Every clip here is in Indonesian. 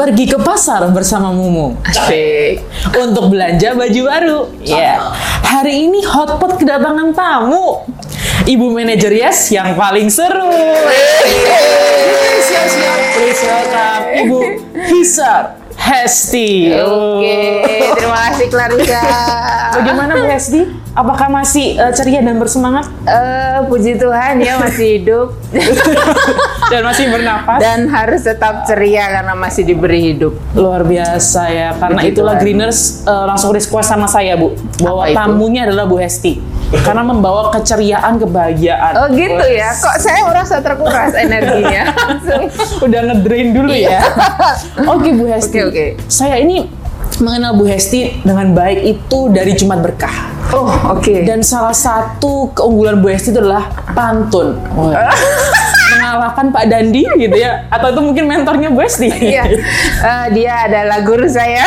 pergi ke pasar bersama Mumu. Asik. Untuk belanja baju baru. Ya. Hari ini hotpot kedatangan tamu. Ibu manajer Yes yang paling seru. Please welcome Ibu Hisar Hesti. Oke, terima kasih Clarissa. Bagaimana Bu Hesti? Apakah masih eh, ceria dan bersemangat Eh, puji Tuhan ya masih hidup dan masih bernapas? dan harus tetap ceria karena masih diberi hidup. Luar biasa ya, karena Puji itulah Tuhan. Greeners eh, langsung request sama saya Bu, bahwa Apa itu? tamunya adalah Bu Hesti, karena membawa keceriaan, kebahagiaan. Oh gitu ya, kok saya merasa terkuras energinya. Udah ngedrain dulu ya. Oke Bu Hesti, Oke, oke. saya ini mengenal Bu Hesti dengan baik itu dari Jumat Berkah. Oh oke. Dan salah satu keunggulan Bu Hesti itu adalah pantun. Wah. Mengalahkan Pak Dandi gitu ya, atau itu mungkin mentornya Bu Hesti. Iya, Eh, dia adalah guru saya.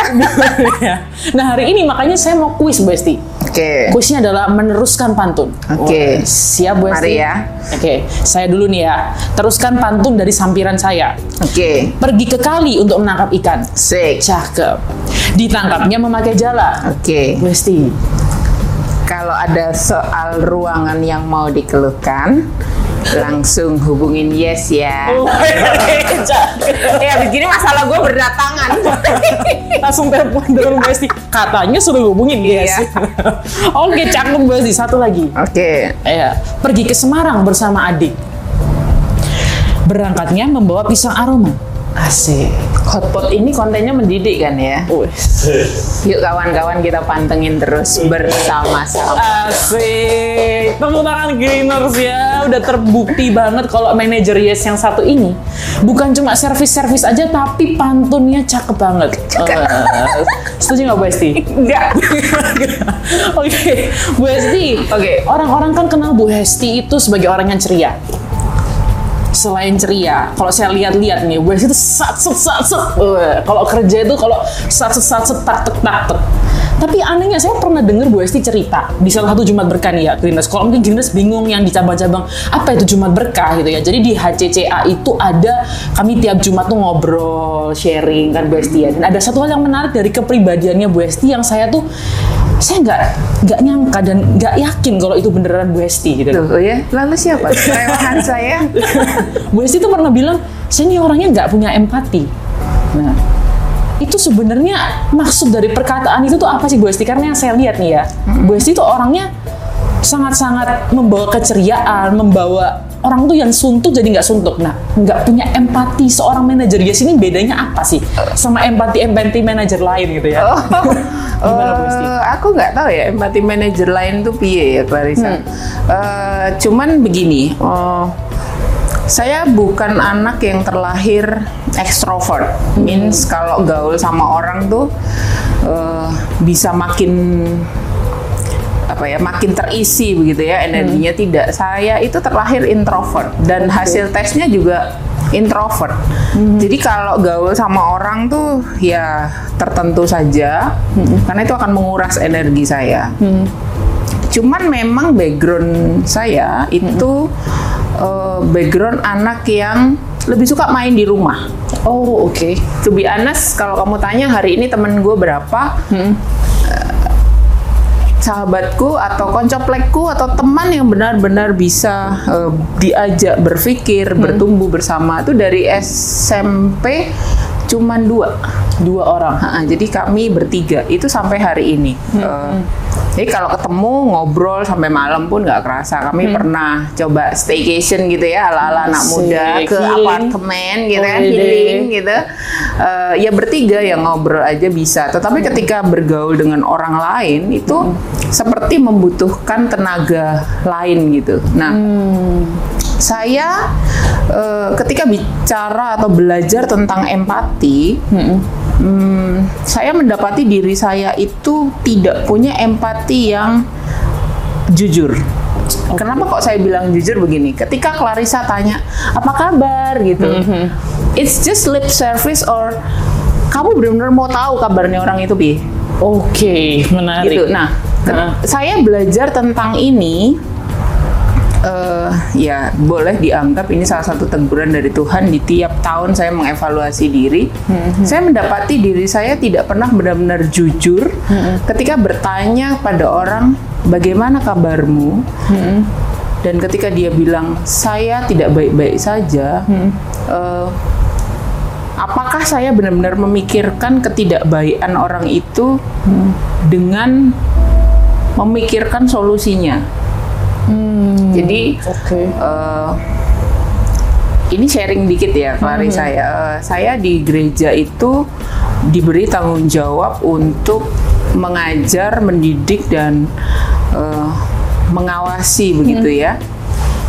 nah hari ini makanya saya mau kuis Bu Hesti. Oke. Kuisnya adalah meneruskan pantun. Oke. Wah, Siap Bu? Mari ya. Oke, saya dulu nih ya. Teruskan pantun dari sampiran saya. Oke. Pergi ke kali untuk menangkap ikan. Sik. Cakep. Ditangkapnya memakai jala. Oke. Bu Hesti. Kalau ada soal ruangan yang mau dikeluhkan, langsung hubungin Yes ya. Cakep. Ya begini masalah gue berdatangan. Langsung telepon dengan Bu Hesti. Katanya sudah hubungin guys. Iya. Oke, cakep Bu Hesti. Satu lagi. Oke. Iya, pergi ke Semarang bersama adik. Berangkatnya membawa pisang aroma. Asik. Hotpot ini kontennya mendidik kan ya. Wes. Yuk kawan-kawan kita pantengin terus bersama-sama. Asik. Tepuk tangan Greeners ya. Udah terbukti banget kalau manajer Yes yang satu ini bukan cuma servis-servis aja tapi pantunnya cakep banget. Eh, setuju nggak Bu Esti? Enggak. Oke, Bu Hesti. Oke. Orang-orang kan kenal Bu Hesti itu sebagai orang yang ceria. Selain ceria, kalau saya lihat-lihat nih, Hesti itu sat sat set. Wah, Kalau kerja itu kalau sat set sat set tak tek tak. Tapi anehnya saya pernah dengar Bu Hesti cerita di salah satu Jumat Berkah nih ya, Greeners. Kalau mungkin Greeners bingung yang di cabang-cabang apa itu Jumat Berkah gitu ya. Jadi di HCCA itu ada kami tiap Jumat tuh ngobrol, sharing kan Bu Hesti ya. Dan ada satu hal yang menarik dari kepribadiannya Bu Hesti yang saya tuh saya nggak nggak nyangka dan nggak yakin kalau itu beneran Bu Hesti gitu. Tuh ya. Lalu siapa? Rewahan saya. Bu Hesti tuh pernah bilang, saya ini orangnya nggak punya empati. Nah, itu sebenarnya maksud dari perkataan itu tuh apa sih Bu Hesti? Karena yang saya lihat nih ya, Bu Hesti tuh orangnya sangat-sangat membawa keceriaan, membawa orang tuh yang suntuk jadi nggak suntuk. Nah, nggak punya empati seorang manajer Yes ini bedanya apa sih sama empati-empati manajer lain gitu ya? Hesti? Eh, aku nggak tahu ya empati manajer lain tuh piye ya Clarissa. Eh, cuman begini, oh, saya bukan anak yang terlahir ekstrovert. Means kalau gaul sama orang tuh eh, bisa makin apa ya makin terisi begitu ya energinya tidak. Saya itu terlahir introvert dan hasil tesnya juga introvert. Jadi kalau gaul sama orang tuh ya tertentu saja karena itu akan menguras energi saya. Cuman memang background saya itu eh, background anak yang lebih suka main di rumah. Oh, oke. to be honest kalau kamu tanya hari ini temen gue berapa Hmm. Sahabatku atau koncoplekku atau teman yang benar-benar bisa eh, diajak berpikir bertumbuh bersama itu dari SMP cuman dua. Dua orang. Ha-ha, jadi kami bertiga. Itu sampai hari ini. Eh, jadi kalau ketemu ngobrol sampai malam pun nggak kerasa. Kami pernah coba staycation gitu ya ala-ala anak muda ke healing. apartemen gitu kan Holiday. healing gitu. Eh, ya bertiga yang ngobrol aja bisa. Tetapi ketika bergaul dengan orang lain itu seperti membutuhkan tenaga lain gitu. Nah saya eh, ketika bicara atau belajar tentang empati hmm, saya mendapati diri saya itu tidak punya empati yang jujur Kenapa kok saya bilang jujur begini? Ketika Clarissa tanya, apa kabar gitu, it's just lip service or kamu benar-benar mau tahu kabarnya orang itu bi? Oke, menarik. Gitu. Nah, Nah. saya belajar tentang ini eh, ya boleh dianggap ini salah satu teguran dari Tuhan di tiap tahun saya mengevaluasi diri. Saya mendapati diri saya tidak pernah benar-benar jujur ketika bertanya pada orang bagaimana kabarmu. Dan ketika dia bilang saya tidak baik-baik saja, eh, apakah saya benar-benar memikirkan ketidakbaikan orang itu dengan memikirkan solusinya? Jadi Oke. eh, ini sharing dikit ya, Clary saya. Eh, saya di gereja itu diberi tanggung jawab untuk mengajar, mendidik dan eh, mengawasi begitu ya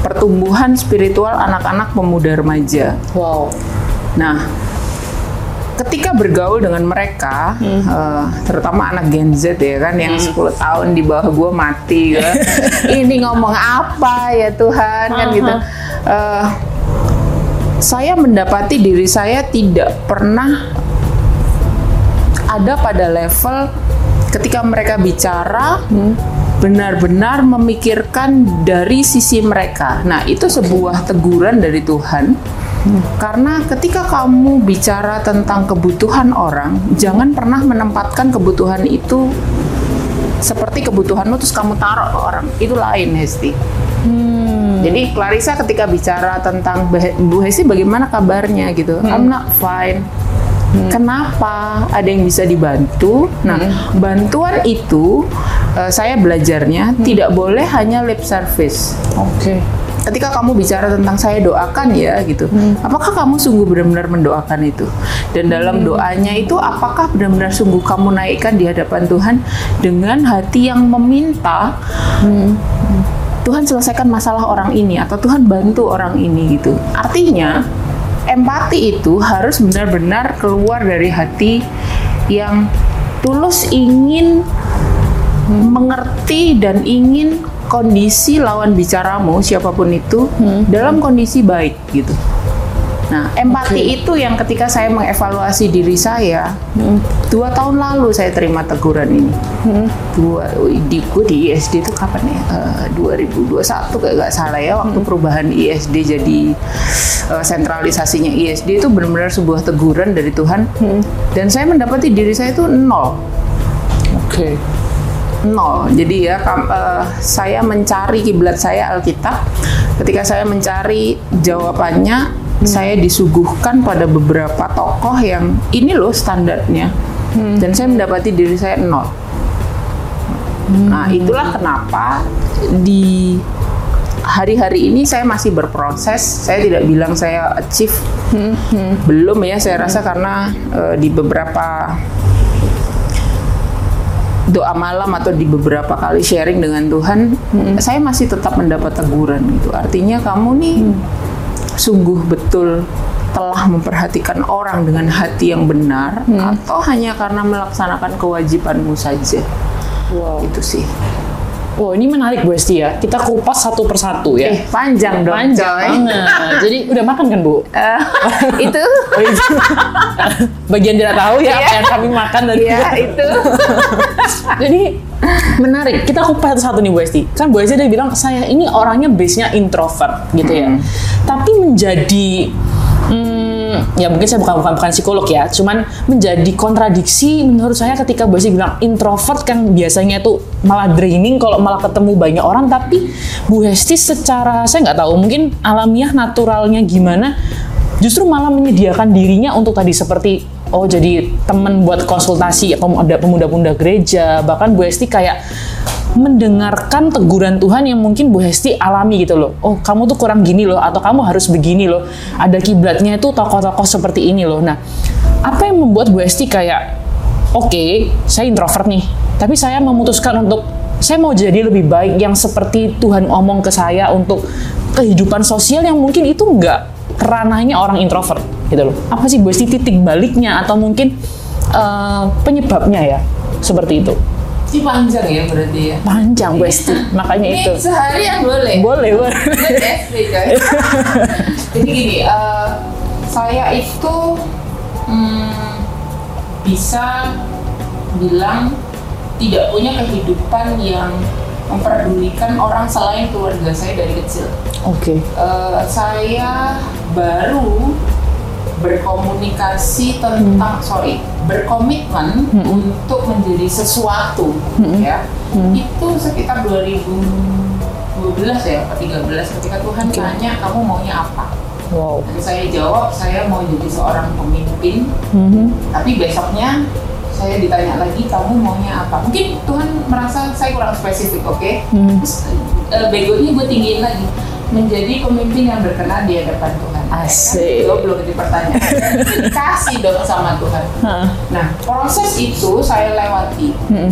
pertumbuhan spiritual anak-anak pemuda remaja. Wow. Nah, ketika bergaul dengan mereka, eh, terutama anak Gen Z ya kan, yang 10 tahun di bawah gue mati, kan. ini ngomong apa ya Tuhan kan gitu. Eh, saya mendapati diri saya tidak pernah ada pada level ketika mereka bicara benar-benar memikirkan dari sisi mereka. Nah, itu sebuah teguran dari Tuhan. Karena ketika kamu bicara tentang kebutuhan orang, jangan pernah menempatkan kebutuhan itu seperti kebutuhanmu terus kamu taruh ke orang. Itu lain, Hesti. Jadi Clarissa ketika bicara tentang "Bah- Bu Hesti bagaimana kabarnya gitu, I'm not fine. Kenapa? Ada yang bisa dibantu? Nah, bantuan itu eh, saya belajarnya tidak boleh hanya lip service. Oke. Ketika kamu bicara tentang saya doakan ya gitu, apakah kamu sungguh benar-benar mendoakan itu? Dan dalam doanya itu apakah benar-benar sungguh kamu naikkan di hadapan Tuhan dengan hati yang meminta Tuhan selesaikan masalah orang ini atau Tuhan bantu orang ini gitu. Artinya empati itu harus benar-benar keluar dari hati yang tulus ingin mengerti dan ingin kondisi lawan bicaramu siapa pun itu dalam kondisi baik gitu. Nah, empati itu yang ketika saya mengevaluasi diri saya, dua tahun lalu saya terima teguran ini. Dua, di gue di ISD itu kapan ya? Eh, 2021 kayak gak salah ya, waktu perubahan ISD jadi eh, sentralisasinya ISD itu benar-benar sebuah teguran dari Tuhan. Dan saya mendapati diri saya itu nol Oke. Nol. Jadi ya kam- eh, saya mencari kiblat saya Alkitab. Ketika saya mencari jawabannya, saya disuguhkan pada beberapa tokoh yang ini loh standarnya. Dan saya mendapati diri saya nol. Nah, itulah kenapa di hari-hari ini saya masih berproses. Saya tidak bilang saya achieve. Belum ya, saya rasa karena eh, di beberapa doa malam atau di beberapa kali sharing dengan Tuhan, saya masih tetap mendapat teguran gitu. Artinya kamu nih sungguh betul telah memperhatikan orang dengan hati yang benar atau hanya karena melaksanakan kewajibanmu saja. Wow. Itu sih. Wow, ini menarik Bu Esti ya. Kita kupas satu persatu ya. Eh, panjang dong, Panjang coy. banget. Jadi udah makan kan Bu? Eh, itu Oh, itu. Bagian tidak tahu ya apa Iya. yang kami makan tadi. ya itu. Jadi menarik. Kita kupas satu-satu nih Bu Esti. Kan Bu Esti dia bilang saya ini orangnya base-nya introvert gitu ya. Tapi menjadi hmm, ya mungkin saya bukan bukan bukan psikolog ya, cuman menjadi kontradiksi menurut saya ketika Bu Esti bilang introvert kan biasanya itu malah draining kalau malah ketemu banyak orang tapi Bu Hesti secara saya nggak tahu mungkin alamiah naturalnya gimana justru malah menyediakan dirinya untuk tadi seperti oh jadi temen buat konsultasi ada pemuda-pemuda gereja. Bahkan Bu Hesti kayak mendengarkan teguran Tuhan yang mungkin Bu Hesti alami gitu loh. Oh kamu tuh kurang gini loh atau kamu harus begini loh. Ada kiblatnya itu tokoh-tokoh seperti ini loh. Nah apa yang membuat Bu Hesti kayak oke saya introvert nih tapi saya memutuskan untuk saya mau jadi lebih baik yang seperti Tuhan omong ke saya untuk kehidupan sosial yang mungkin itu enggak ranahnya orang introvert gitu loh apa sih Bu Esti titik baliknya atau mungkin eh, penyebabnya ya seperti itu Ini panjang ya berarti ya. panjang Bu Esti makanya itu Ini seharian boleh. boleh boleh. Jadi gini, eh, saya itu hmm, bisa bilang tidak punya kehidupan yang memperdulikan orang selain keluarga saya dari kecil. Oke. Eh, saya baru berkomunikasi tentang sorry berkomitmen untuk menjadi sesuatu ya. Itu sekitar 2012 ya atau 13 ketika Tuhan Oke. tanya kamu maunya apa? Wow. saya jawab saya mau jadi seorang pemimpin. Mhm. tapi besoknya saya ditanya lagi kamu maunya apa? Mungkin Tuhan merasa saya kurang spesifik oke? Hmm. terus eh, begonya gue tinggiin lagi. Menjadi pemimpin yang berkenan di hadapan Tuhan Asik. gue belum jadi pertanyaan dikasih dong sama Tuhan nah proses itu saya lewati Mhm.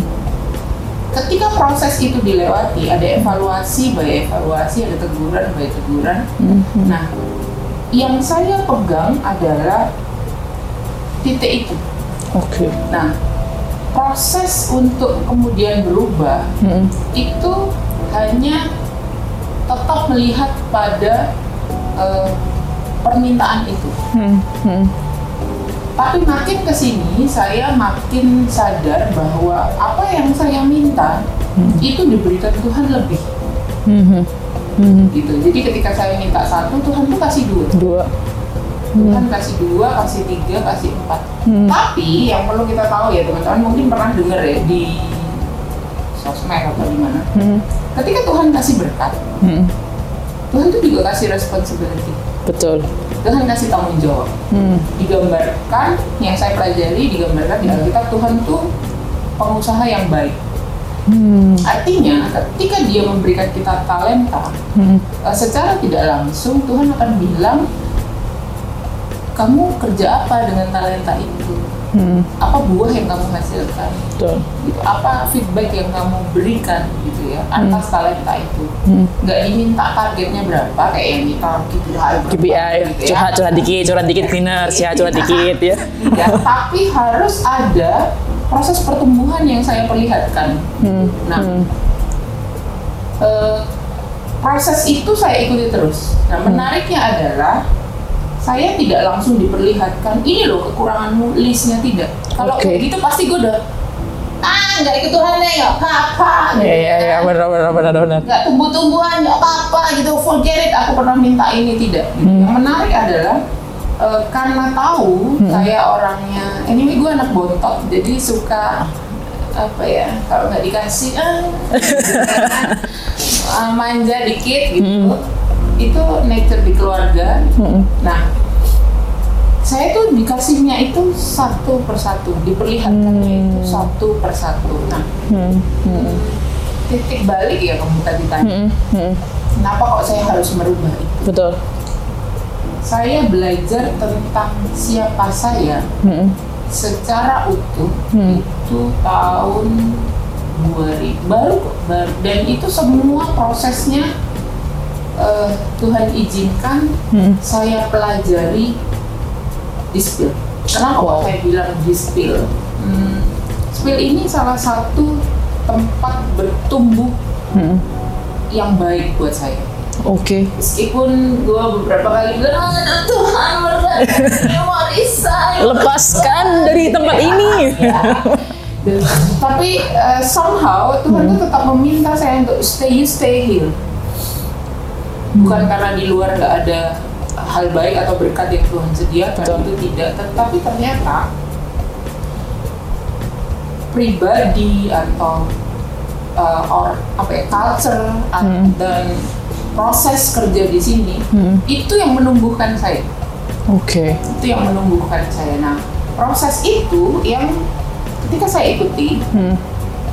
ketika proses itu dilewati ada evaluasi by evaluasi ada teguran by teguran Mhm. nah yang saya pegang adalah titik itu Oke. Nah, proses untuk kemudian berubah Mhm. itu hanya tetap melihat pada eh, permintaan itu. Mhm. Mhm. Tapi makin ke sini saya makin sadar bahwa apa yang saya minta itu diberikan Tuhan lebih Mhm. Mhm. gitu. Jadi ketika saya minta satu, Tuhan tuh kasih dua. Dua. Tuhan kasih dua, kasih tiga, kasih empat. Hmm. Tapi yang perlu kita tahu ya teman-teman mungkin pernah dengar ya di sosmed atau di mana. Mhm. Ketika Tuhan kasih berkat, Mhm. Tuhan tuh juga kasih responsibility. Betul. Tuhan kasih tanggung jawab. Mhm. Digambarkan yang saya pelajari digambarkan di Alkitab Tuhan tuh pengusaha yang baik. Hmm. Artinya ketika Dia memberikan kita talenta, Hmm. eh, secara tidak langsung Tuhan akan bilang kamu kerja apa dengan talenta itu? Hmm. Apa buah yang kamu hasilkan? Betul. gitu. apa feedback yang kamu berikan gitu ya atas talenta itu Hmm. nggak diminta targetnya berapa kayak yang kita KPI KPI, gitu ya. curhat curhat dikit, curhat dikit cleaners ya, curhat dikit ya. Tidak, tapi harus ada proses pertumbuhan yang saya perlihatkan Hmm. nah Hmm. eh, proses itu saya ikuti terus nah Hmm. menariknya adalah saya tidak langsung diperlihatkan ini loh kekuranganmu listnya tidak kalau Oke. kayak gitu pasti gue udah ah nggak ikut Tuhan deh nggak apa-apa gitu Iya iya iya kan. benar benar benar benar. nggak tumbuh-tumbuhan nggak apa-apa gitu forget it aku pernah minta ini tidak gitu. Hmm. yang menarik adalah eh, karena tahu saya orangnya anyway gue anak bontot jadi suka apa ya kalau nggak dikasih ah, ah, manja dikit gitu itu nature di keluarga Hmm. nah saya tuh dikasihnya itu satu persatu diperlihatkannya itu satu persatu nah Hmm. Hmm. titik balik ya kamu tadi tanya Hmm. Hmm. Kenapa kok saya harus merubah itu? Betul. Saya belajar tentang siapa saya Hmm. secara utuh Hmm. itu tahun 2000 baru baru dan itu semua prosesnya eh, Tuhan izinkan Hmm. saya pelajari di spill. Kenapa Wow. saya bilang di spill? Hmm, spill ini salah satu tempat bertumbuh Hmm. yang baik buat saya. Oke. meskipun gue beberapa kali bilang aduh Tuhan mau resign Lepaskan dari tempat ini. Dan- tapi eh, somehow Tuhan tuh tetap meminta saya untuk stay you stay here bukan karena di luar nggak ada hal baik atau berkat yang Tuhan sediakan Betul. itu tidak tetapi ternyata pribadi atau uh, or apa ya culture Hmm. dan proses kerja di sini Hmm. itu yang menumbuhkan saya Oke. itu yang menumbuhkan saya nah proses itu yang ketika saya ikuti Hmm.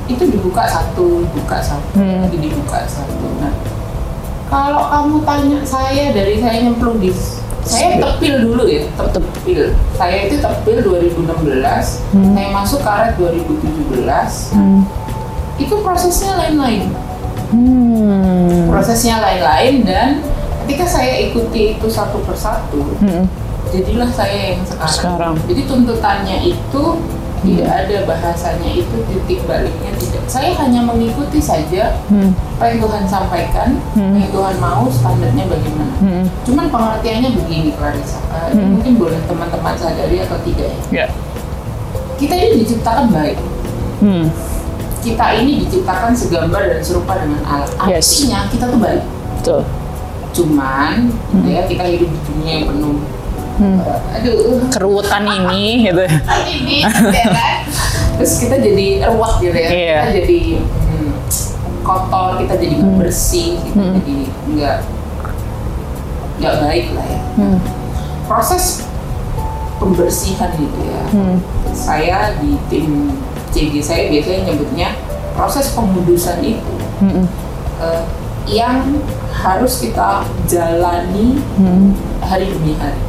itu dibuka satu dibuka satu Hmm. lagi dibuka satu nah kalau kamu tanya saya dari saya nyemplung di saya tepil dulu ya tep- tepil saya itu tepil 2016 Hmm. saya masuk karet 2017 Hmm. itu prosesnya lain-lain Hmm. prosesnya lain-lain dan ketika saya ikuti itu satu persatu Hmm. jadilah saya yang sekarang. Sekarang. Jadi tuntutannya itu tidak ada bahasanya itu titik baliknya tidak. Saya hanya mengikuti saja Hmm. apa yang Tuhan sampaikan, Hmm. apa yang Tuhan mau, standarnya bagaimana. Hmm. Cuman pengertiannya begini Clarissa, ini Hmm. mungkin boleh teman-teman sadari atau tidak ya. Ya. Kita ini diciptakan baik. Hmm. kita ini diciptakan segambar dan serupa dengan Allah. Yes. Artinya kita tuh baik. Betul. Cuman gitu ya kita hidup di dunia yang penuh. Eh, aduh, Keruutan ini gitu. ini ya kan? Terus kita jadi ruwet gitu ya. Iya. Kita jadi hmm, kotor, kita jadi nggak bersih, kita jadi nggak nggak baik lah ya. Proses pembersihan gitu ya. Saya di tim CG saya biasanya nyebutnya proses pengudusan itu eh, yang harus kita jalani hari demi hari.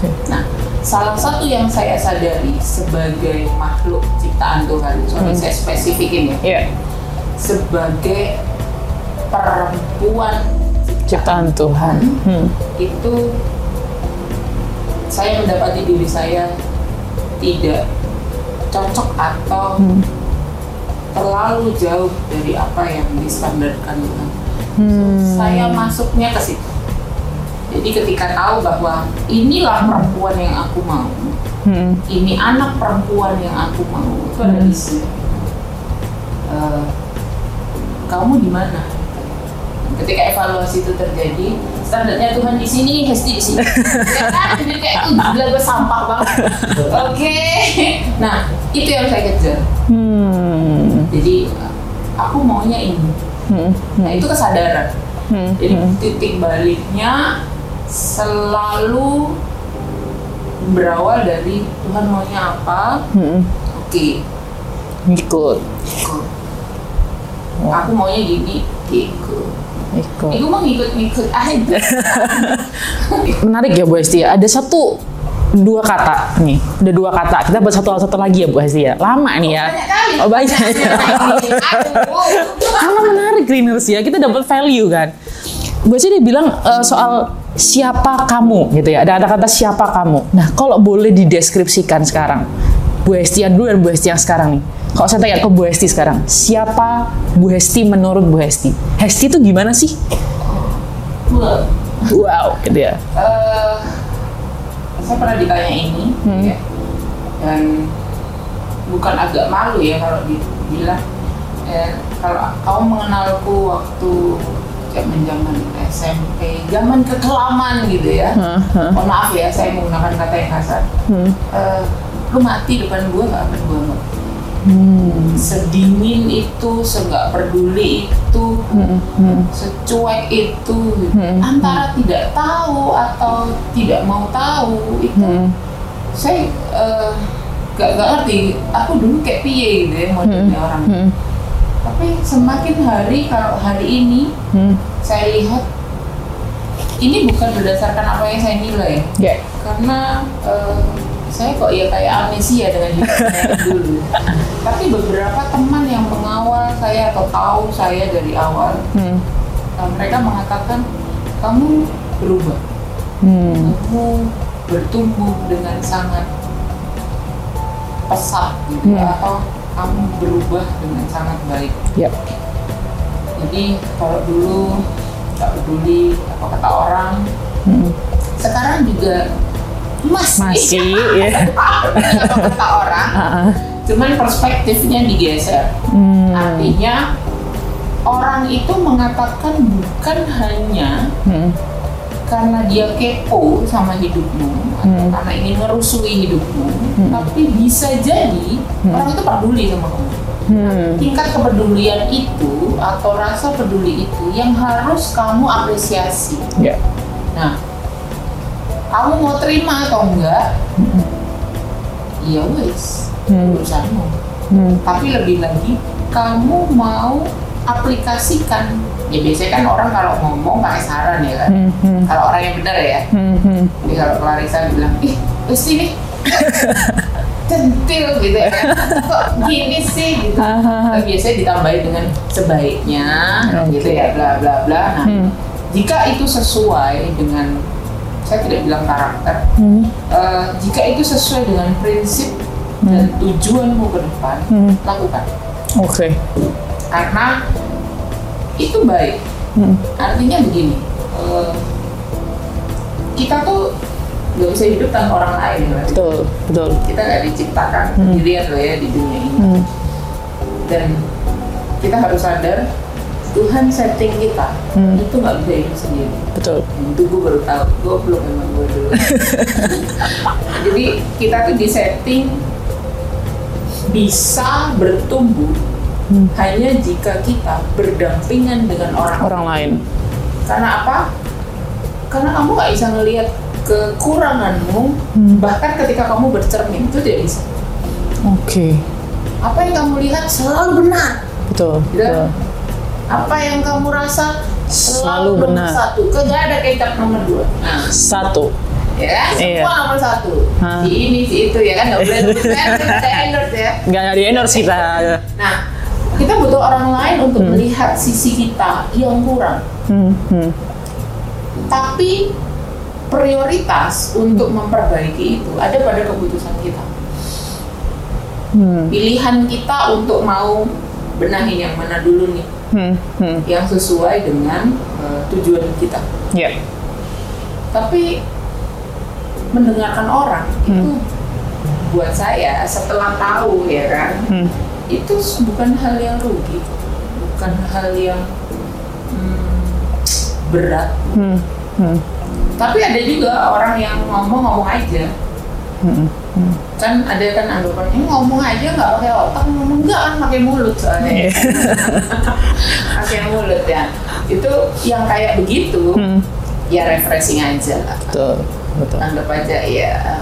Oke. Nah, salah satu yang saya sadari sebagai makhluk ciptaan Tuhan, sorry saya spesifikin ya, Iya. sebagai perempuan Ciptaan Tuhan. Hmm. itu saya mendapati diri saya tidak cocok atau terlalu jauh dari apa yang distandarkan Tuhan. So, saya masuknya ke situ. Jadi ketika tahu bahwa inilah perempuan yang aku mau, Hmm. ini anak perempuan yang aku mau, itu ada isi. Eh, kamu di mana? Ketika evaluasi itu terjadi, standarnya Tuhan di sini, Hesti di sini. ya kan? Jadi kayak itu gila gue sampah banget. Oke. Nah, itu yang saya kejar. Hmm. Jadi aku maunya ini. Hmm. Nah, itu kesadaran. Hmm. Jadi titik baliknya selalu berawal dari Tuhan maunya apa. Hmm. Oke, Ikut. ikut. Aku maunya gini, ikut. Ikut. Ibu mau ngikut-ngikut aja. Menarik ya Bu Hesti ya. Ada satu dua kata nih. Ada dua kata. Kita buat satu satu lagi ya Bu Hesti ya. Lama nih ya. Banyak kali. Oh banyak. ya. Karena menarik Greeners ya. Kita dapat value kan. Bu Hesti dia bilang eh, soal siapa kamu gitu ya. Ada ada kata siapa kamu. Nah kalau boleh dideskripsikan sekarang. Bu Hesti yang dulu dan Bu Hesti yang sekarang nih. Kalau saya tanya ke Bu Hesti sekarang, siapa Bu Hesti menurut Bu Hesti? Hesti itu gimana sih? Wow, gitu ya. Eh, saya pernah ditanya ini, ya. dan bukan agak malu ya kalau dibilang eh, kalau kamu mengenalku waktu zaman zaman SMP, zaman kekelaman gitu ya. Mohon maaf ya, saya menggunakan kata yang kasar. Eh, lu mati depan gue gak akan gue ngerti. Sedingin itu, senggak peduli itu, secuek itu, gitu. antara tidak tahu atau tidak mau tahu itu, saya eh, gak, gak ngerti. Aku dulu kayak piye gitu ya modelnya orang. Tapi semakin hari kalau hari ini Hmm. saya lihat ini bukan berdasarkan apa yang saya nilai Ya. karena eh, saya kok ya kayak amnesia dengan hidup saya dulu. Tapi beberapa teman yang mengawal saya atau tahu saya dari awal, Hmm. eh, mereka mengatakan kamu berubah, Hmm. kamu bertumbuh dengan sangat pesat gitu ya, atau kamu berubah dengan sangat baik. Ya. Jadi kalau dulu nggak peduli apa kata orang, Hmm. sekarang juga masih, Masih, ya. apa kata orang, Ah, ah. cuman perspektifnya digeser. Hmm. Artinya orang itu mengatakan bukan hanya Hmm. Karena dia kepo sama hidupmu atau Hmm. karena ingin ngerusui hidupmu, tapi bisa jadi orang itu peduli sama kamu. Hmm. Tingkat kepedulian itu atau rasa peduli itu yang harus kamu apresiasi. Ya. Nah, kamu mau terima atau enggak? Iya wes, Hmm. urusanmu. Hmm. Tapi lebih lagi, kamu mau aplikasikan. Ya biasanya kan orang kalau ngomong pakai saran ya kan. Hmm. Hmm. Kalau orang yang benar ya. Hmm. Hmm. Jadi kalau Clarissa bilang, ih, wes ini centil gitu ya. Kok gini sih gitu. Ah, Nah, biasanya ditambahin dengan sebaiknya Oke. gitu ya bla bla bla. Nah, Hmm. jika itu sesuai dengan saya tidak bilang karakter, Hmm. eh, jika itu sesuai dengan prinsip dan tujuanmu ke depan, Hmm. lakukan. Oke. Karena itu baik. Hmm. Artinya begini, eh, kita tuh nggak bisa hidup tanpa orang lain. ya. Betul. Betul. Kita nggak diciptakan Hmm. sendirian loh ya di dunia ini. Hmm. dan kita harus sadar Tuhan setting kita itu nggak bisa hidup sendiri Betul. itu gue baru tahu gue belum emang gue dulu jadi kita tuh di setting bisa bertumbuh hanya jika kita berdampingan dengan orang Orang lain. karena apa karena kamu nggak bisa ngelihat kekuranganmu bahkan ketika kamu bercermin itu tidak bisa Oke. apa yang kamu lihat selalu benar Betul. Ya. betul. apa yang kamu rasa Selalu benar. satu kagak ada kecap nomor dua nah Satu. ya semua Iya. nomor satu Hah. si ini si itu ya kan nggak boleh saya endorse ya Nggak ada di endorse kita. nah kita butuh orang lain untuk melihat sisi kita yang kurang Hmm, hmm. tapi prioritas untuk memperbaiki itu ada pada keputusan kita Hmm. pilihan kita untuk mau benahin yang mana dulu nih Hmm, hmm. yang sesuai dengan eh, tujuan kita Ya. tapi mendengarkan orang itu buat saya setelah tahu ya kan Hmm. Itu bukan hal yang rugi bukan hal yang hmm, berat Hmm. Hmm. tapi ada juga orang yang ngomong-ngomong aja Hmm. kan ada kan anggapannya ngomong aja nggak pakai otak ngomong nggak kan pakai mulut soalnya Iya. pakai mulut ya itu yang kayak begitu Hmm. ya refreshing aja lah Betul. Betul. anggap aja ya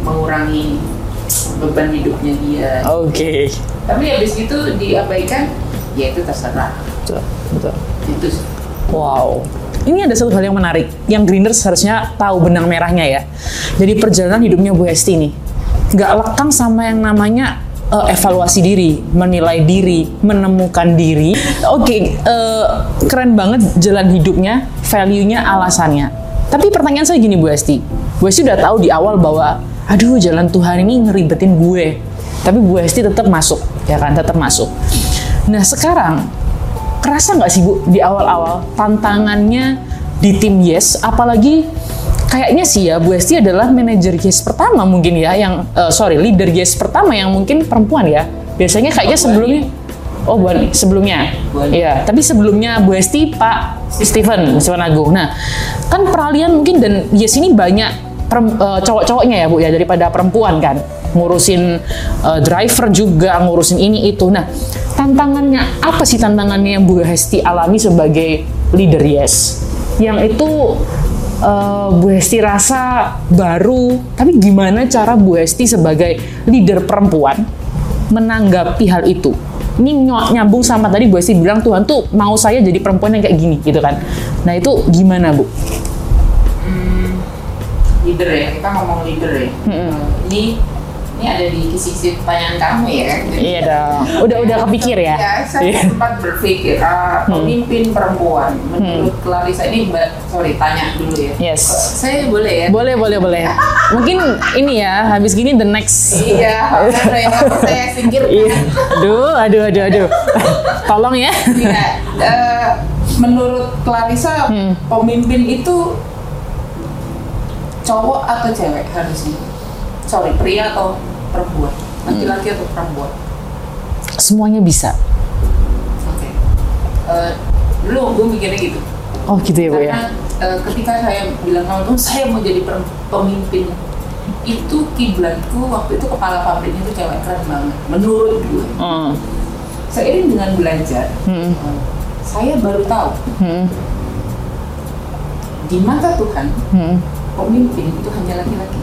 mengurangi beban hidupnya dia Oke. Tapi habis itu diabaikan ya itu terserah Betul. Betul. itu sih. Wow. Ini ada satu hal yang menarik, yang Grinders harusnya tahu benang merahnya ya. Jadi perjalanan hidupnya Bu Hesti nih, nggak lekang sama yang namanya eh, evaluasi diri, menilai diri, menemukan diri. Oke, eh, keren banget jalan hidupnya, value-nya, alasannya. Tapi pertanyaan saya gini Bu Hesti, Bu Hesti udah tahu di awal bahwa, aduh jalan Tuhan ini ngeribetin gue. Tapi Bu Hesti tetap masuk, ya kan, tetap masuk. Nah sekarang kerasa nggak sih Bu di awal-awal tantangannya di tim Yes, apalagi kayaknya sih ya Bu Esti adalah manajer Yes pertama mungkin ya yang eh, sorry leader Yes pertama yang mungkin perempuan ya. Biasanya kayaknya sebelumnya Oh, Bu Ani, sebelumnya. Iya, tapi sebelumnya Bu Esti Pak Steven, Steven Agung. Nah, kan peralihan mungkin dan Yes ini banyak eh, cowok-cowoknya ya Bu ya daripada perempuan kan. Ngurusin eh, driver juga, ngurusin ini itu. Nah, tantangannya apa sih tantangannya yang Bu Hesti alami sebagai leader Yes? Yang itu eh, Bu Hesti rasa baru, tapi gimana cara Bu Hesti sebagai leader perempuan menanggapi hal itu? Ini ny- nyambung sama tadi Bu Hesti bilang Tuhan tuh mau saya jadi perempuan yang kayak gini gitu kan. Nah itu gimana Bu? leader ya kita ngomong leader ya. Eh, ini ini ada di kisi-kisi pertanyaan kamu ya kan Jadi- Iya dong. Udah udah kepikir ya. Ya, saya Iya. sempat berpikir ah, pemimpin perempuan menurut Clarissa ini mbak sorry tanya dulu ya. Yes. Saya boleh ya? Boleh boleh boleh. Mungkin ini ya habis gini the next. Iya, saya singkirkan. Iya. Aduh, aduh, aduh, aduh. Tolong ya. Iya, eh, menurut Clarissa Hmm. pemimpin itu cowok atau cewek harusnya? Sorry, pria atau perempuan? Laki-laki atau perempuan? Semuanya bisa. Oke. Eh, dulu gue mikirnya gitu. Oh gitu ya Bu ya. Karena eh, ketika saya bilang sama temen, saya mau jadi pemimpin itu kiblatku waktu itu kepala pabriknya itu cewek keren banget menurut gue Hmm. seiring dengan belajar Hmm. eh, saya baru tahu Hmm. di mata Tuhan Hmm. pemimpin itu hanya laki-laki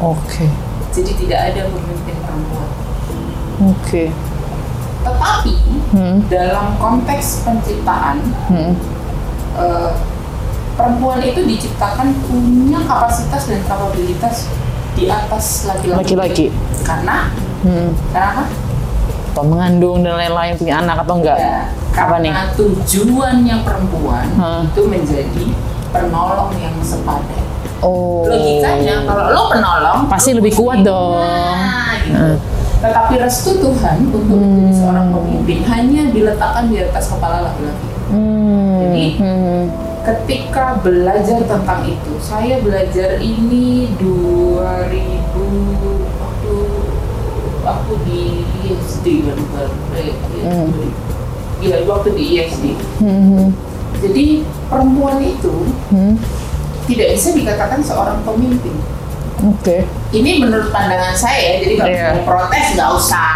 Oke. Jadi tidak ada pemimpin perempuan Oke. tetapi Hmm. dalam konteks penciptaan Hmm. eh, perempuan itu diciptakan punya kapasitas dan kapabilitas di atas laki-laki Laki-laki. karena Hmm. karena apa? Mengandung dan lain-lain punya anak atau enggak? Ya, Apa nih? karena tujuannya perempuan Hmm. itu menjadi penolong yang sepadan. Oh. Logikanya kalau lo penolong Pasti lebih kuat dong. Nah, gitu. Hmm. Tetapi restu Tuhan untuk menjadi seorang pemimpin hanya diletakkan di atas kepala laki-laki. Hmm. Jadi, Hmm. Ketika belajar tentang itu, saya belajar ini 2000 waktu aku di ISD kan bukan eh, iya waktu di ISD Hmm. jadi perempuan itu Hmm. Tidak bisa dikatakan seorang pemimpin Oke. ini menurut pandangan saya jadi kalau Iya. mau protes nggak usah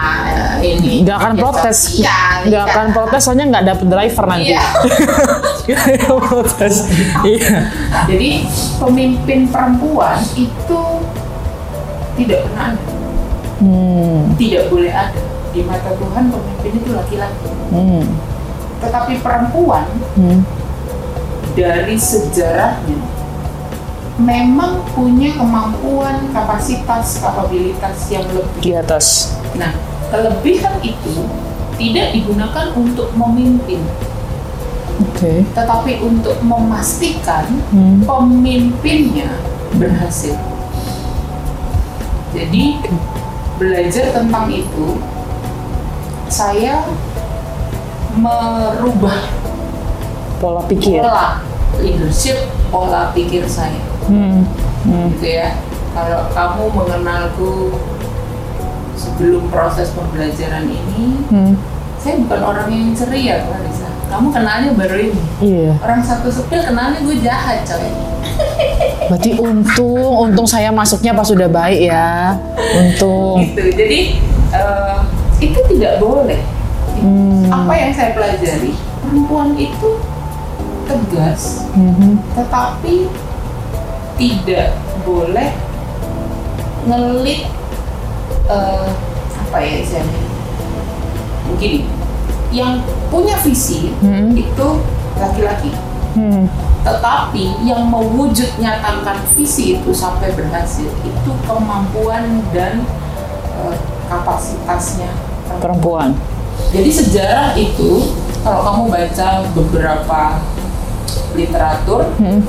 eh, ini Nggak akan protes. sosial, Nggak iya. akan protes soalnya nggak dapet driver nanti. Iya. Protes. Iya. jadi pemimpin perempuan itu tidak pernah ada Hmm. tidak boleh ada di mata Tuhan pemimpin itu laki-laki Hmm. tetapi perempuan Hmm. dari sejarahnya memang punya kemampuan kapasitas kapabilitas yang lebih Di atas. Nah, kelebihan itu tidak digunakan untuk memimpin, Oke. tetapi untuk memastikan Hmm. pemimpinnya berhasil. Jadi, belajar tentang itu, saya merubah Pola pikir. pola leadership, pola pikir saya. Hmm. Hmm. gitu ya. Kalau kamu mengenalku sebelum proses pembelajaran ini, Hmm. saya bukan orang yang ceria, Clarissa. Kamu kenalnya baru ini. Iya. Orang satu sepil kenalnya gue jahat, coy. Berarti untung, untung saya masuknya pas sudah baik ya. Untung. Gitu. Jadi eh, itu tidak boleh. Hmm. Apa yang saya pelajari, perempuan itu tegas, Mhm. tetapi tidak boleh ngelit eh, apa ya istilahnya begini yang punya visi Hmm. itu laki-laki Hmm. tetapi yang mewujud nyatakan visi itu sampai berhasil itu kemampuan dan eh, kapasitasnya Perempuan. jadi sejarah itu kalau kamu baca beberapa literatur Hmm.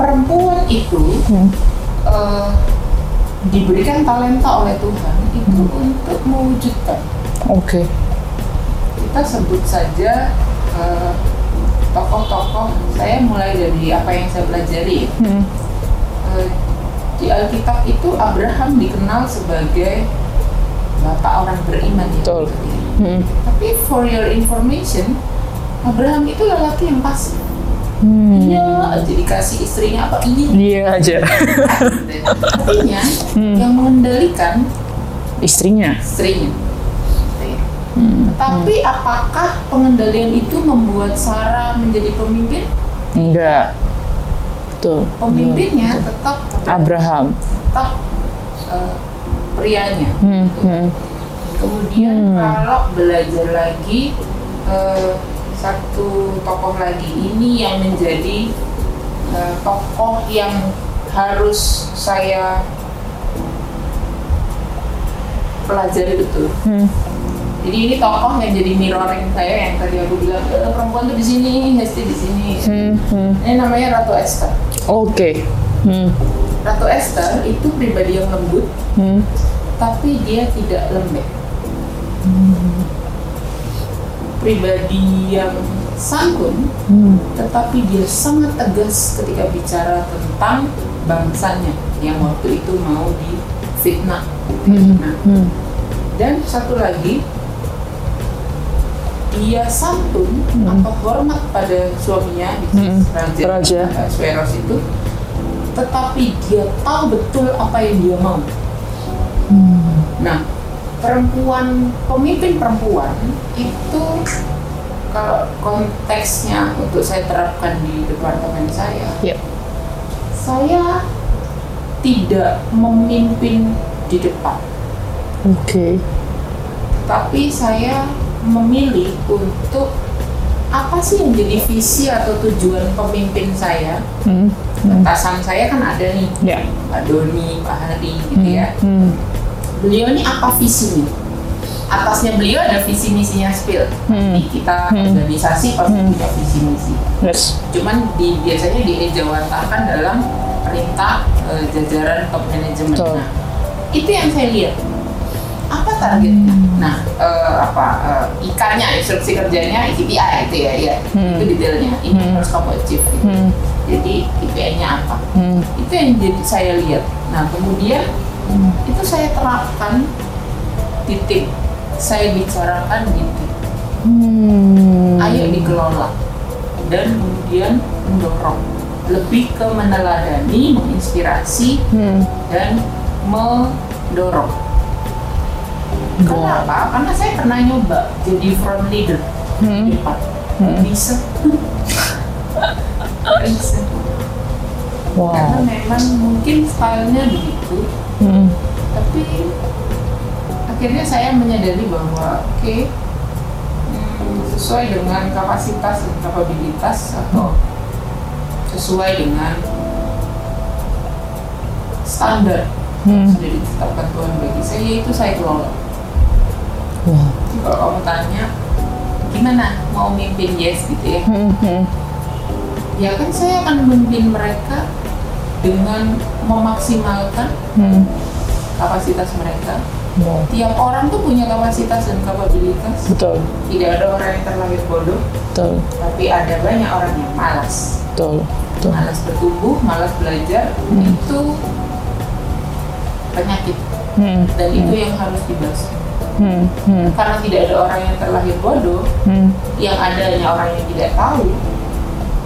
Perempuan itu Hmm. eh, diberikan talenta oleh Tuhan itu untuk mewujudkan. Oke. Kita sebut saja eh, tokoh-tokoh. Saya mulai dari apa yang saya pelajari. Hmm. Eh, di Alkitab itu Abraham dikenal sebagai bapak orang beriman. ya. Betul. Hmm. Tapi for your information, Abraham itu lelaki yang pasif. Hmm. Iya aja dikasih istrinya apa iya Iya aja. Artinya Hmm. yang mengendalikan Istrinya. istrinya. Hmm. Tapi apakah pengendalian itu membuat Sarah menjadi pemimpin? Enggak. Betul. Pemimpinnya tetap Abraham. tetap eh, prianya. Hmm. Hmm. Kemudian Hmm. kalau belajar lagi eh, satu tokoh lagi ini yang menjadi eh, tokoh yang harus saya pelajari betul. Hmm. Jadi ini tokoh yang jadi mirroring saya yang tadi aku bilang "Eh, perempuan tuh di sini, Hesti di sini. Hmm. Hmm. Ini namanya Ratu Esther. Oke. Hmm. Ratu Esther itu pribadi yang lembut, Hmm. tapi dia tidak lembek. Pribadi yang santun, Hmm. tetapi dia sangat tegas ketika bicara tentang bangsanya yang waktu itu mau difitnah. Hmm. Nah, Hmm. dan satu lagi, dia santun atau hormat pada suaminya, Hmm. raja, Raja. eh, Sweros itu, tetapi dia tahu betul apa yang dia mau. Hmm. Nah, perempuan, pemimpin perempuan itu kalau konteksnya untuk saya terapkan di departemen saya, Yep. saya tidak memimpin di depan, Oke. tapi saya memilih untuk apa sih yang jadi visi atau tujuan pemimpin saya. Hmm. Hmm. Atasan saya kan ada nih, Ya. Pak Doni, Pak Hari, gitu ya. Hmm. Beliau ini apa visinya? Atasnya beliau ada visi misinya spill. Hmm. Pasti kita Hmm. organisasi pasti Hmm. punya visi misi. Yes. Cuman di biasanya diejawantahkan dalam perintah eh, jajaran top manajemen. Nah, itu yang saya lihat. Apa targetnya? Hmm. Nah, eh, apa eh, ikannya instruksi kerjanya KPI itu ya, ya. Hmm. Itu detailnya. Ini Hmm. harus kamu achieve. gitu. Hmm. Jadi KPI-nya apa? Hmm. itu yang jadi saya lihat. Nah kemudian Hmm. itu saya terapkan titik saya bicarakan titik Hmm. ayo dikelola dan kemudian mendorong lebih ke meneladani, menginspirasi Hmm. dan mendorong. Wow. Kenapa? Karena saya pernah nyoba jadi front leader Hmm. di depan. Bisa. Bisa. Karena Wow. memang mungkin stylenya begitu, Hmm. tapi akhirnya saya menyadari bahwa oke hmm, sesuai dengan kapasitas dan kapabilitas atau sesuai dengan standar Hmm. yang sudah ditetapkan Tuhan bagi saya yaitu saya kelola. Wow. Jadi kalau kamu tanya gimana mau mimpin yes gitu ya, Hmm. Hmm. ya kan saya akan memimpin mereka dengan memaksimalkan Hmm. kapasitas mereka Wow. tiap orang tuh punya kapasitas dan kapabilitas Betul. tidak ada orang yang terlahir bodoh Betul. tapi ada banyak orang yang malas Betul. Betul. malas bertumbuh malas belajar itu penyakit Hmm. dan itu yang harus dibahas Hmm. Hmm. karena tidak ada orang yang terlahir bodoh Hmm. yang ada hanya orang yang tidak tahu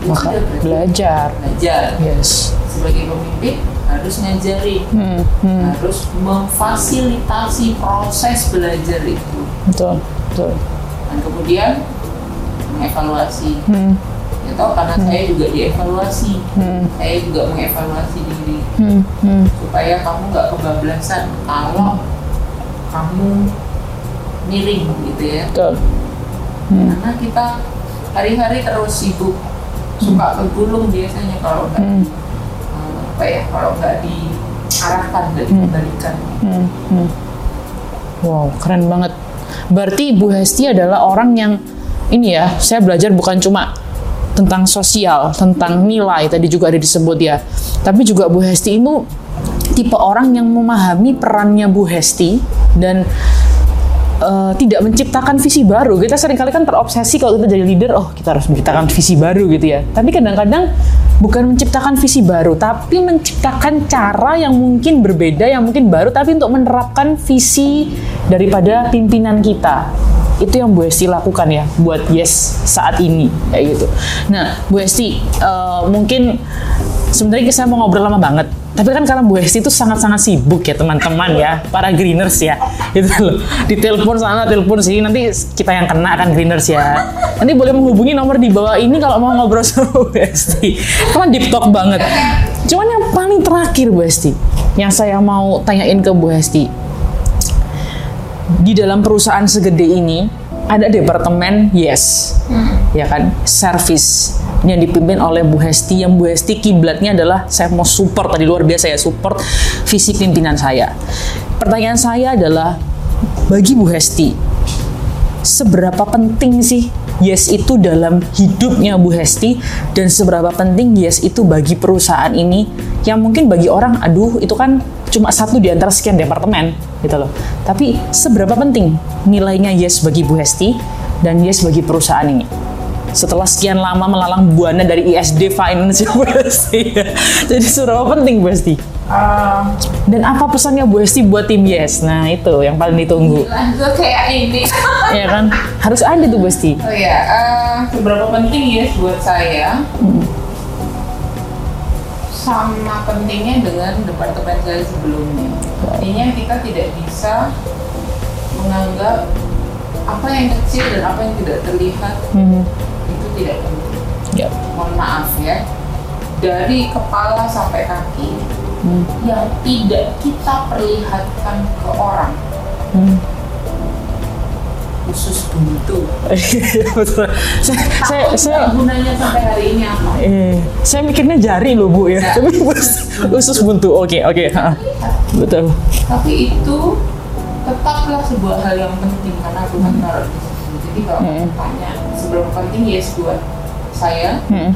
Maka belajar. belajar Yes. Sebagai pemimpin harus ngajarin Hmm. Hmm. harus memfasilitasi proses belajar itu Betul. Betul. dan kemudian mengevaluasi Hmm. ya tau karena saya juga dievaluasi Hmm. saya juga mengevaluasi diri Hmm. Hmm. supaya kamu nggak kebablasan kalau kamu miring gitu ya Betul. Hmm. karena kita hari-hari terus sibuk suka kegulung biasanya kalau nggak Hmm. Apa ya kalau nggak diarahkan dan dikembalikan Hmm. Hmm. Wow, keren banget. Berarti Bu Hesti adalah orang yang ini ya, saya belajar bukan cuma tentang sosial, tentang nilai tadi juga ada disebut ya. Tapi juga Bu Hesti itu tipe orang yang memahami perannya Bu Hesti dan eh, tidak menciptakan visi baru. Kita sering kali kan terobsesi kalau kita jadi leader, oh kita harus menciptakan visi baru gitu ya. Tapi kadang-kadang bukan menciptakan visi baru, tapi menciptakan cara yang mungkin berbeda, yang mungkin baru, tapi untuk menerapkan visi daripada pimpinan kita. Itu yang Bu Esti lakukan ya, buat Yes saat ini kayak gitu. Nah, Bu Esti, eh, mungkin sebenarnya saya mau ngobrol lama banget. Tapi kan karena Bu Hesti itu sangat-sangat sibuk ya teman-teman ya, para greeners ya. Itu loh. Ditelepon sana, telepon sini, nanti kita yang kena akan greeners ya. Nanti boleh menghubungi nomor di bawah ini kalau mau ngobrol sama Bu Hesti. Karena deep talk banget. Cuman yang paling terakhir Bu Hesti, yang saya mau tanyain ke Bu Hesti. Di dalam perusahaan segede ini, ada departemen yes, ya kan, service yang dipimpin oleh Bu Hesti yang Bu Hesti kiblatnya adalah saya mau support tadi luar biasa ya support visi pimpinan saya. Pertanyaan saya adalah bagi Bu Hesti seberapa penting sih yes itu dalam hidupnya Bu Hesti? Dan seberapa penting yes itu bagi perusahaan ini? Yang mungkin bagi orang aduh itu kan cuma satu di antara sekian departemen gitu loh. Tapi seberapa penting nilainya yes bagi Bu Hesti dan yes bagi perusahaan ini? Setelah sekian lama melalang buana dari ISD Finance Bu Hesti. Jadi seberapa penting Bu Hesti? Eh, Dan apa pesannya Bu Hesti buat tim Yes? Nah itu yang paling ditunggu. lanjut kayak ini ya kan? Harus ada tuh Bu Hesti. oh ya seberapa penting ya buat saya sama pentingnya dengan departemen saya sebelumnya artinya kita tidak bisa menganggap apa yang kecil dan apa yang tidak terlihat Hmm. itu tidak penting Ya. mohon maaf ya dari kepala sampai kaki Hmm. yang tidak kita perlihatkan ke orang Hmm. Khusus buntu Betul. Saya, saya, saya, gunanya sampai hari ini apa eh, saya mikirnya jari loh bu ya. Tapi usus buntu. Oke oke. ha. Betul. tapi itu tetaplah sebuah hal yang penting karena Tuhan taruh di situ jadi kalau Hmm. tanya seberapa penting yes buat saya Hmm.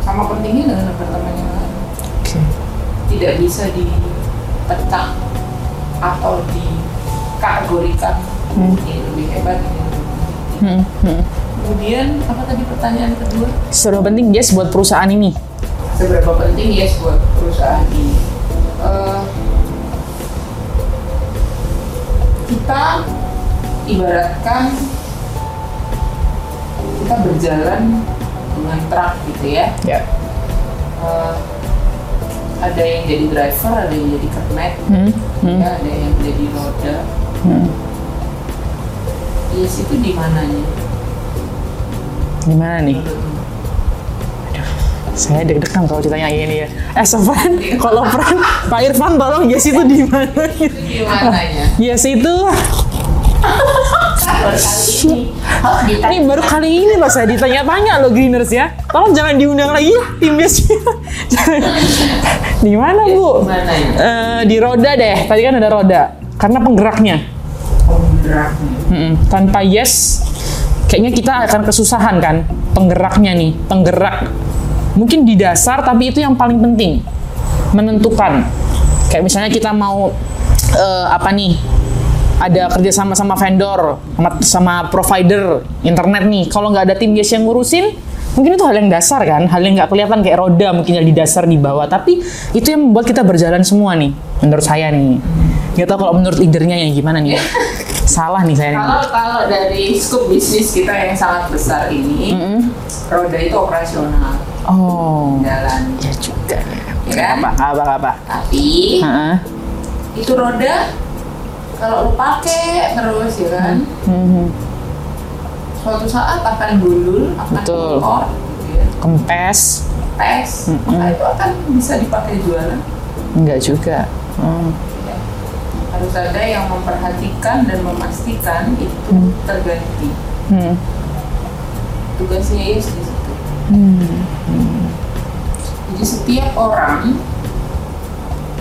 sama pentingnya dengan departemen yang lain Oke. tidak bisa dipecah atau dikategorikan Hmm. lebih hebat. Hmm. Hmm. kemudian apa tadi pertanyaan kedua Seberapa penting yes buat perusahaan ini? seberapa penting yes buat perusahaan ini Eh, kita ibaratkan kita berjalan dengan truk gitu ya. Ya. Eh, ada yang jadi driver, ada yang jadi kernet, Hmm. Hmm. ya, ada yang jadi roda. Hmm. Yes itu di mananya? Gimana nih? Saya deg-degan kalau ditanya ini ya. Eh, Sofran, kalau Fran, Pak Irfan tolong yes itu di mana? Di mananya? Yes itu, ini. Ini baru kali ini loh saya ditanya-tanya loh Greeners ya. Tolong jangan diundang lagi ya tim yes. Jangan. di mana Bu? Di? Eh, di roda deh. Tadi kan ada roda. Karena penggeraknya. Penggeraknya. Mm-mm. Tanpa yes, kayaknya kita akan kesusahan kan penggeraknya nih, penggerak. Mungkin di dasar, tapi itu yang paling penting, menentukan. Kayak misalnya kita mau eh, apa nih? Ada kerja sama sama vendor, sama, sama provider internet nih. Kalau nggak ada tim yes yang ngurusin, mungkin itu hal yang dasar kan, hal yang nggak kelihatan kayak roda mungkin yang di dasar di bawah. Tapi itu yang membuat kita berjalan semua nih, menurut saya nih. Nggak tahu kalau menurut leadernya yang gimana nih. Salah nih saya. nih. Kalau kalau dari scope bisnis kita yang sangat besar ini, Mm-mm. roda itu operasional Oh, jalan, ya juga ya. kan? Apa, apa, apa? Tapi Heeh. itu roda kalau lu pakai terus ya kan, Mhm. suatu saat akan gundul, akan Betul. kotor, gitu ya. Kempes? tes, maka itu akan bisa dipakai jualan. Enggak juga. Hmm. Harus ada yang memperhatikan dan memastikan itu terganti. Hmm. Tugasnya Yes di situ. Hmm. Jadi setiap orang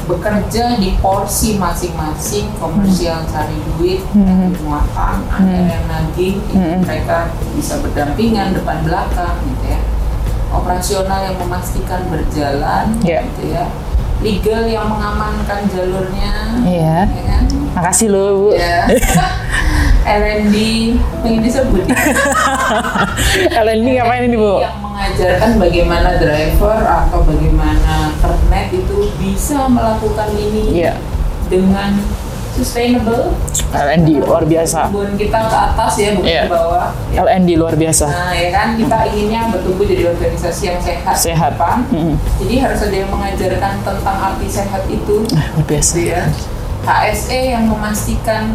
bekerja di porsi masing-masing komersial cari duit, Hmm. cari muatan, ada yang nagih, Hmm. mereka bisa berdampingan depan belakang gitu ya. Operasional yang memastikan berjalan Ya. gitu ya. Legal yang mengamankan jalurnya, Iya. ya kan? Makasih loh, Bu. Ya. L&D pengen disebut LND ngapain ini, Bu? yang mengajarkan bagaimana driver atau bagaimana kernet itu bisa melakukan ini Iya. dengan sustainable LND luar biasa. hubungan kita ke atas ya bukan Iya. ke bawah ya. LND luar biasa. nah ya kan kita inginnya bertumbuh jadi organisasi yang sehat Sehat. depan. Mm-mm. jadi harus ada yang mengajarkan tentang arti sehat itu Ah, Luar biasa. gitu ya HSE yang memastikan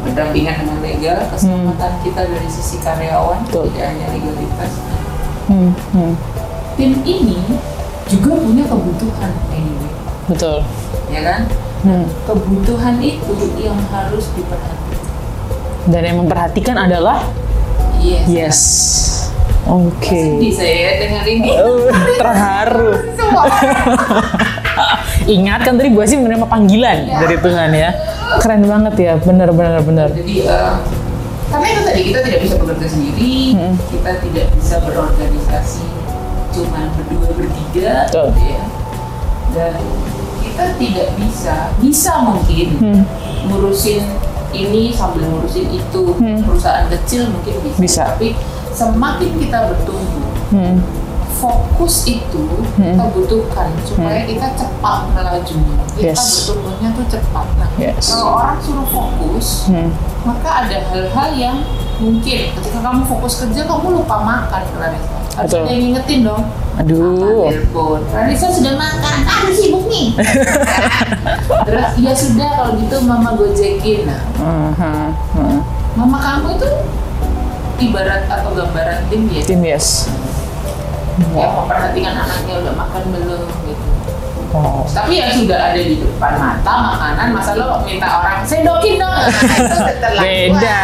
berdampingan dengan legal keselamatan kita dari sisi karyawan Betul. tidak hanya legalitas Hmm. Hmm. tim ini juga punya kebutuhan anyway Betul. ya kan Hmm. kebutuhan itu yang harus diperhatikan Dan yang memperhatikan adalah yes, yes. Oke. sedih saya dengar ini Uh, terharu. Ingat kan tadi gue sih menerima panggilan Ya. dari Tuhan ya. Keren banget ya, bener bener bener. jadi eh, karena itu tadi kita tidak bisa bekerja sendiri Hmm. kita tidak bisa berorganisasi cuma berdua bertiga Betul. gitu ya dan kita tidak bisa bisa mungkin Hmm. ngurusin ini sambil ngurusin itu Hmm. perusahaan kecil mungkin bisa, Bisa. tapi semakin kita bertumbuh Hmm. fokus itu kita butuhkan supaya kita cepat melajunya kita Yes. bertumbuhnya tuh cepat nah Yes. kalau orang suruh fokus Hmm. maka ada hal-hal yang mungkin ketika kamu fokus kerja kamu lupa makan Clarissa harus Betul. ada yang ngingetin dong Aduh. telepon sudah makan aduh sibuk nih terus ya sudah kalau gitu mama gojekin nah Mhm. Mhm. mama kamu itu ibarat atau gambaran tim ya Tim yes. yang memperhatikan anaknya udah makan belum gitu Oh. tapi yang sudah ada di depan mata makanan masa lo minta orang sendokin dong Nah, itu. Beda.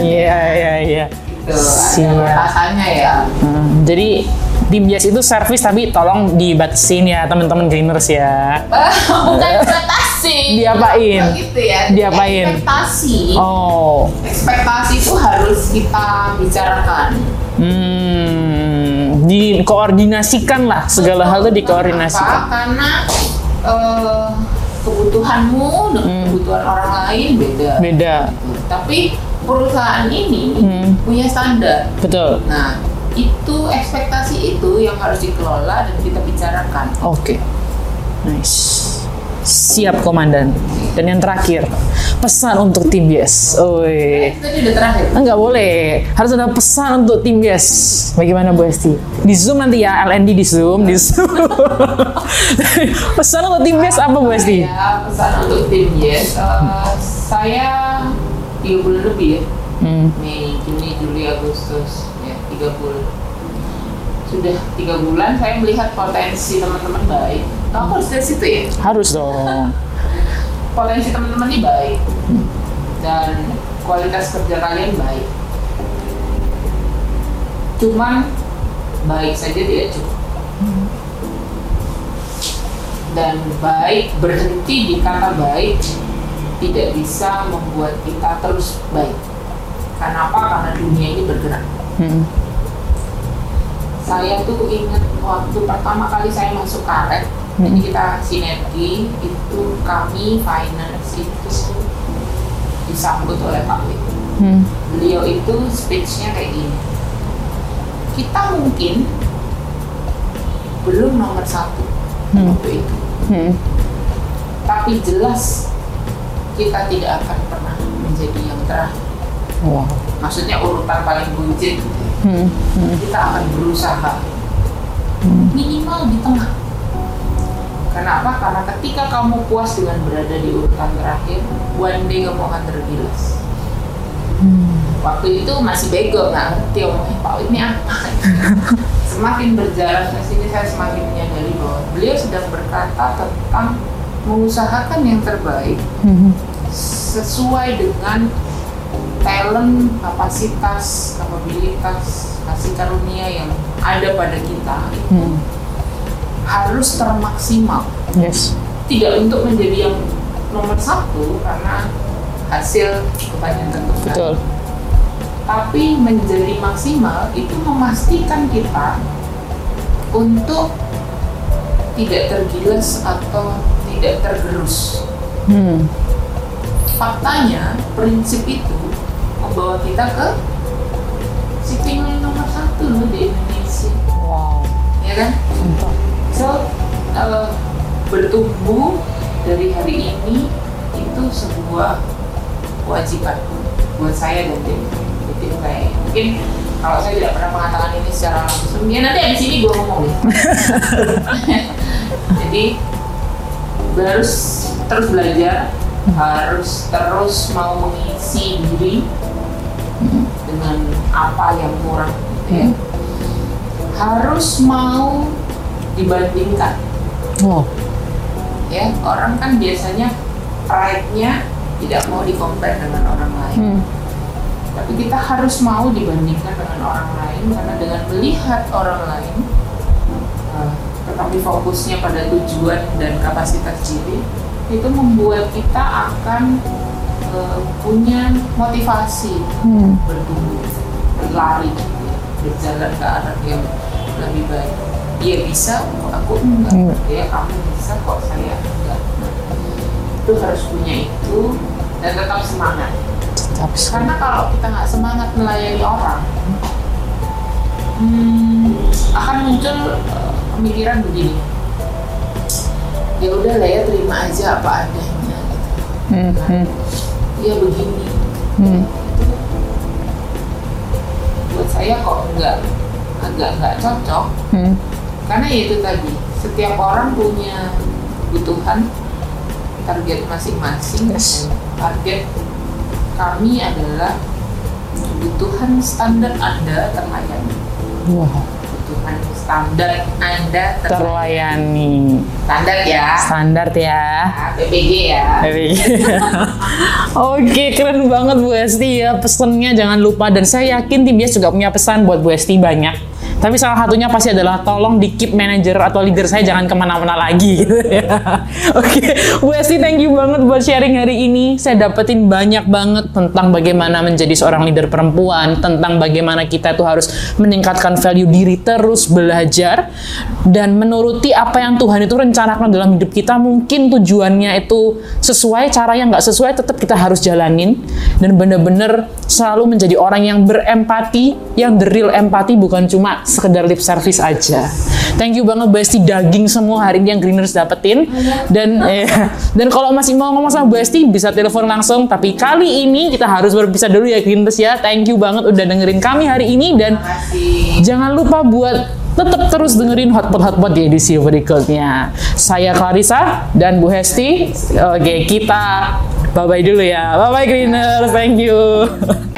Iya iya iya. gitu Siap. ada batasannya ya Hmm, jadi tim yes itu service tapi tolong dibatasin ya teman-teman greeners ya. bukan batasi Diapain? gitu ya Diapain? ekspektasi Oh. ekspektasi itu harus kita bicarakan Hmm, dikoordinasikan lah segala hal itu dikoordinasikan. Kenapa? karena eh, kebutuhanmu dengan Hmm. kebutuhan orang lain beda Beda. tapi perusahaan ini Hmm. punya standar Betul. Nah, itu ekspektasi itu yang harus dikelola dan kita bicarakan. Oke. Nice. Siap komandan. Dan yang terakhir, pesan untuk tim Yes. Oi. Tadi udah terakhir. Enggak boleh. Harus ada pesan untuk tim Yes. Bagaimana Bu Esti? Di Zoom nanti ya, LND di Zoom, di Zoom. pesan untuk tim Yes apa Bu Esti? Ya, pesan untuk tim Yes. eh, saya tiga bulan lebih ya. Hmm. Mei, Juni, Juli, Agustus, ya tiga bulan. Sudah tiga bulan saya melihat potensi teman-teman baik. Kamu harus dari situ ya. Harus dong. Potensi teman-teman ini baik dan kualitas kerja kalian baik. Cuman baik saja tidak cukup. Dan baik berhenti di kata baik tidak bisa membuat kita terus baik. Kenapa? Karena dunia ini bergerak. Hmm. Saya tuh ingat waktu pertama kali saya masuk karet, Hmm. ini kita sinergi itu kami finance itu disambut oleh Pak Wik. Hmm. Beliau itu speech-nya kayak gini. Kita mungkin belum nomor satu Hmm. waktu itu, Hmm. tapi jelas kita tidak akan pernah menjadi yang terakhir. Wow. Maksudnya urutan paling buncit Hmm. Hmm. kita akan berusaha minimal di tengah. Kenapa? Karena ketika kamu puas dengan berada di urutan terakhir, one day kamu akan tergilas. Waktu itu masih bego, nggak ngerti omongnya Pak Wid ini apa. semakin berjalan ke sini saya semakin menyadari bahwa beliau sedang berkata tentang mengusahakan yang terbaik Hmm. sesuai dengan talent, kapasitas, kapabilitas, kasih karunia yang ada pada kita itu Hmm. harus termaksimal. Yes. Tidak untuk menjadi yang nomor satu karena hasil kebanyakan tentukan. Betul. Tapi menjadi maksimal itu memastikan kita untuk tidak tergilas atau tidak tergerus. Hmm. faktanya prinsip itu membawa kita ke sitting line nomor satu loh di Indonesia. Wow. ya kan? So eh, bertumbuh dari hari ini itu sebuah kewajiban buat saya dan tim di tim saya. Mungkin kalau saya tidak pernah mengatakan ini secara langsung ya nanti di sini gue ngomong deh jadi harus terus belajar harus terus mau mengisi diri dengan apa yang kurang gitu ya harus mau dibandingkan Wow. ya orang kan biasanya pride-nya tidak mau di compare dengan orang lain Hmm. tapi kita harus mau dibandingkan dengan orang lain karena dengan melihat orang lain eh, tetapi fokusnya pada tujuan dan kapasitas diri itu membuat kita akan eh, punya motivasi Hmm. bertumbuh berlari berjalan ke arah yang lebih baik dia bisa aku enggak Hmm. ya kamu bisa kok saya enggak itu harus punya itu dan tetap semangat Tetap sih. karena kalau kita nggak semangat melayani orang hmm, akan muncul eh, pemikiran begini ya udah lah ya terima aja apa adanya gitu. Hmm. Hmm. Ya begini Hmm. buat saya kok enggak agak nggak cocok Hmm. karena ya itu tadi setiap orang punya kebutuhan target masing-masing Yes. target kami adalah kebutuhan standar anda terlayani Wow. Kebutuhan standar anda terlayani Terlayani. standar ya Standar ya. Nah, PPG ya Oke, keren banget Bu Esti ya pesennya jangan lupa dan saya yakin tim Bias juga punya pesan buat Bu Esti banyak. Tapi salah satunya pasti adalah tolong di keep manager atau leader saya jangan ke mana-mana lagi gitu ya. Oke, Bu Esti thank you banget buat sharing hari ini. Saya dapetin banyak banget tentang bagaimana menjadi seorang leader perempuan, tentang bagaimana kita tuh harus meningkatkan value diri terus belajar dan menuruti apa yang Tuhan itu rencanakan dalam hidup kita. Mungkin tujuannya itu sesuai, cara yang nggak sesuai tetap kita harus jalanin dan bener-bener selalu menjadi orang yang berempati, yang the real empati bukan cuma sekedar lip service aja. Thank you banget Bu Esti daging semua hari ini yang Greeners dapetin dan eh, dan kalau masih mau ngomong sama Bu Esti bisa telepon langsung tapi kali ini kita harus berpisah dulu ya Greeners ya. Thank you banget udah dengerin kami hari ini dan jangan lupa buat tetap terus dengerin Hotpot Hotpot di edisi berikutnya. Saya Clarissa dan Bu Hesti. Oke, kita bye-bye dulu ya. Bye-bye Greeners. Thank you.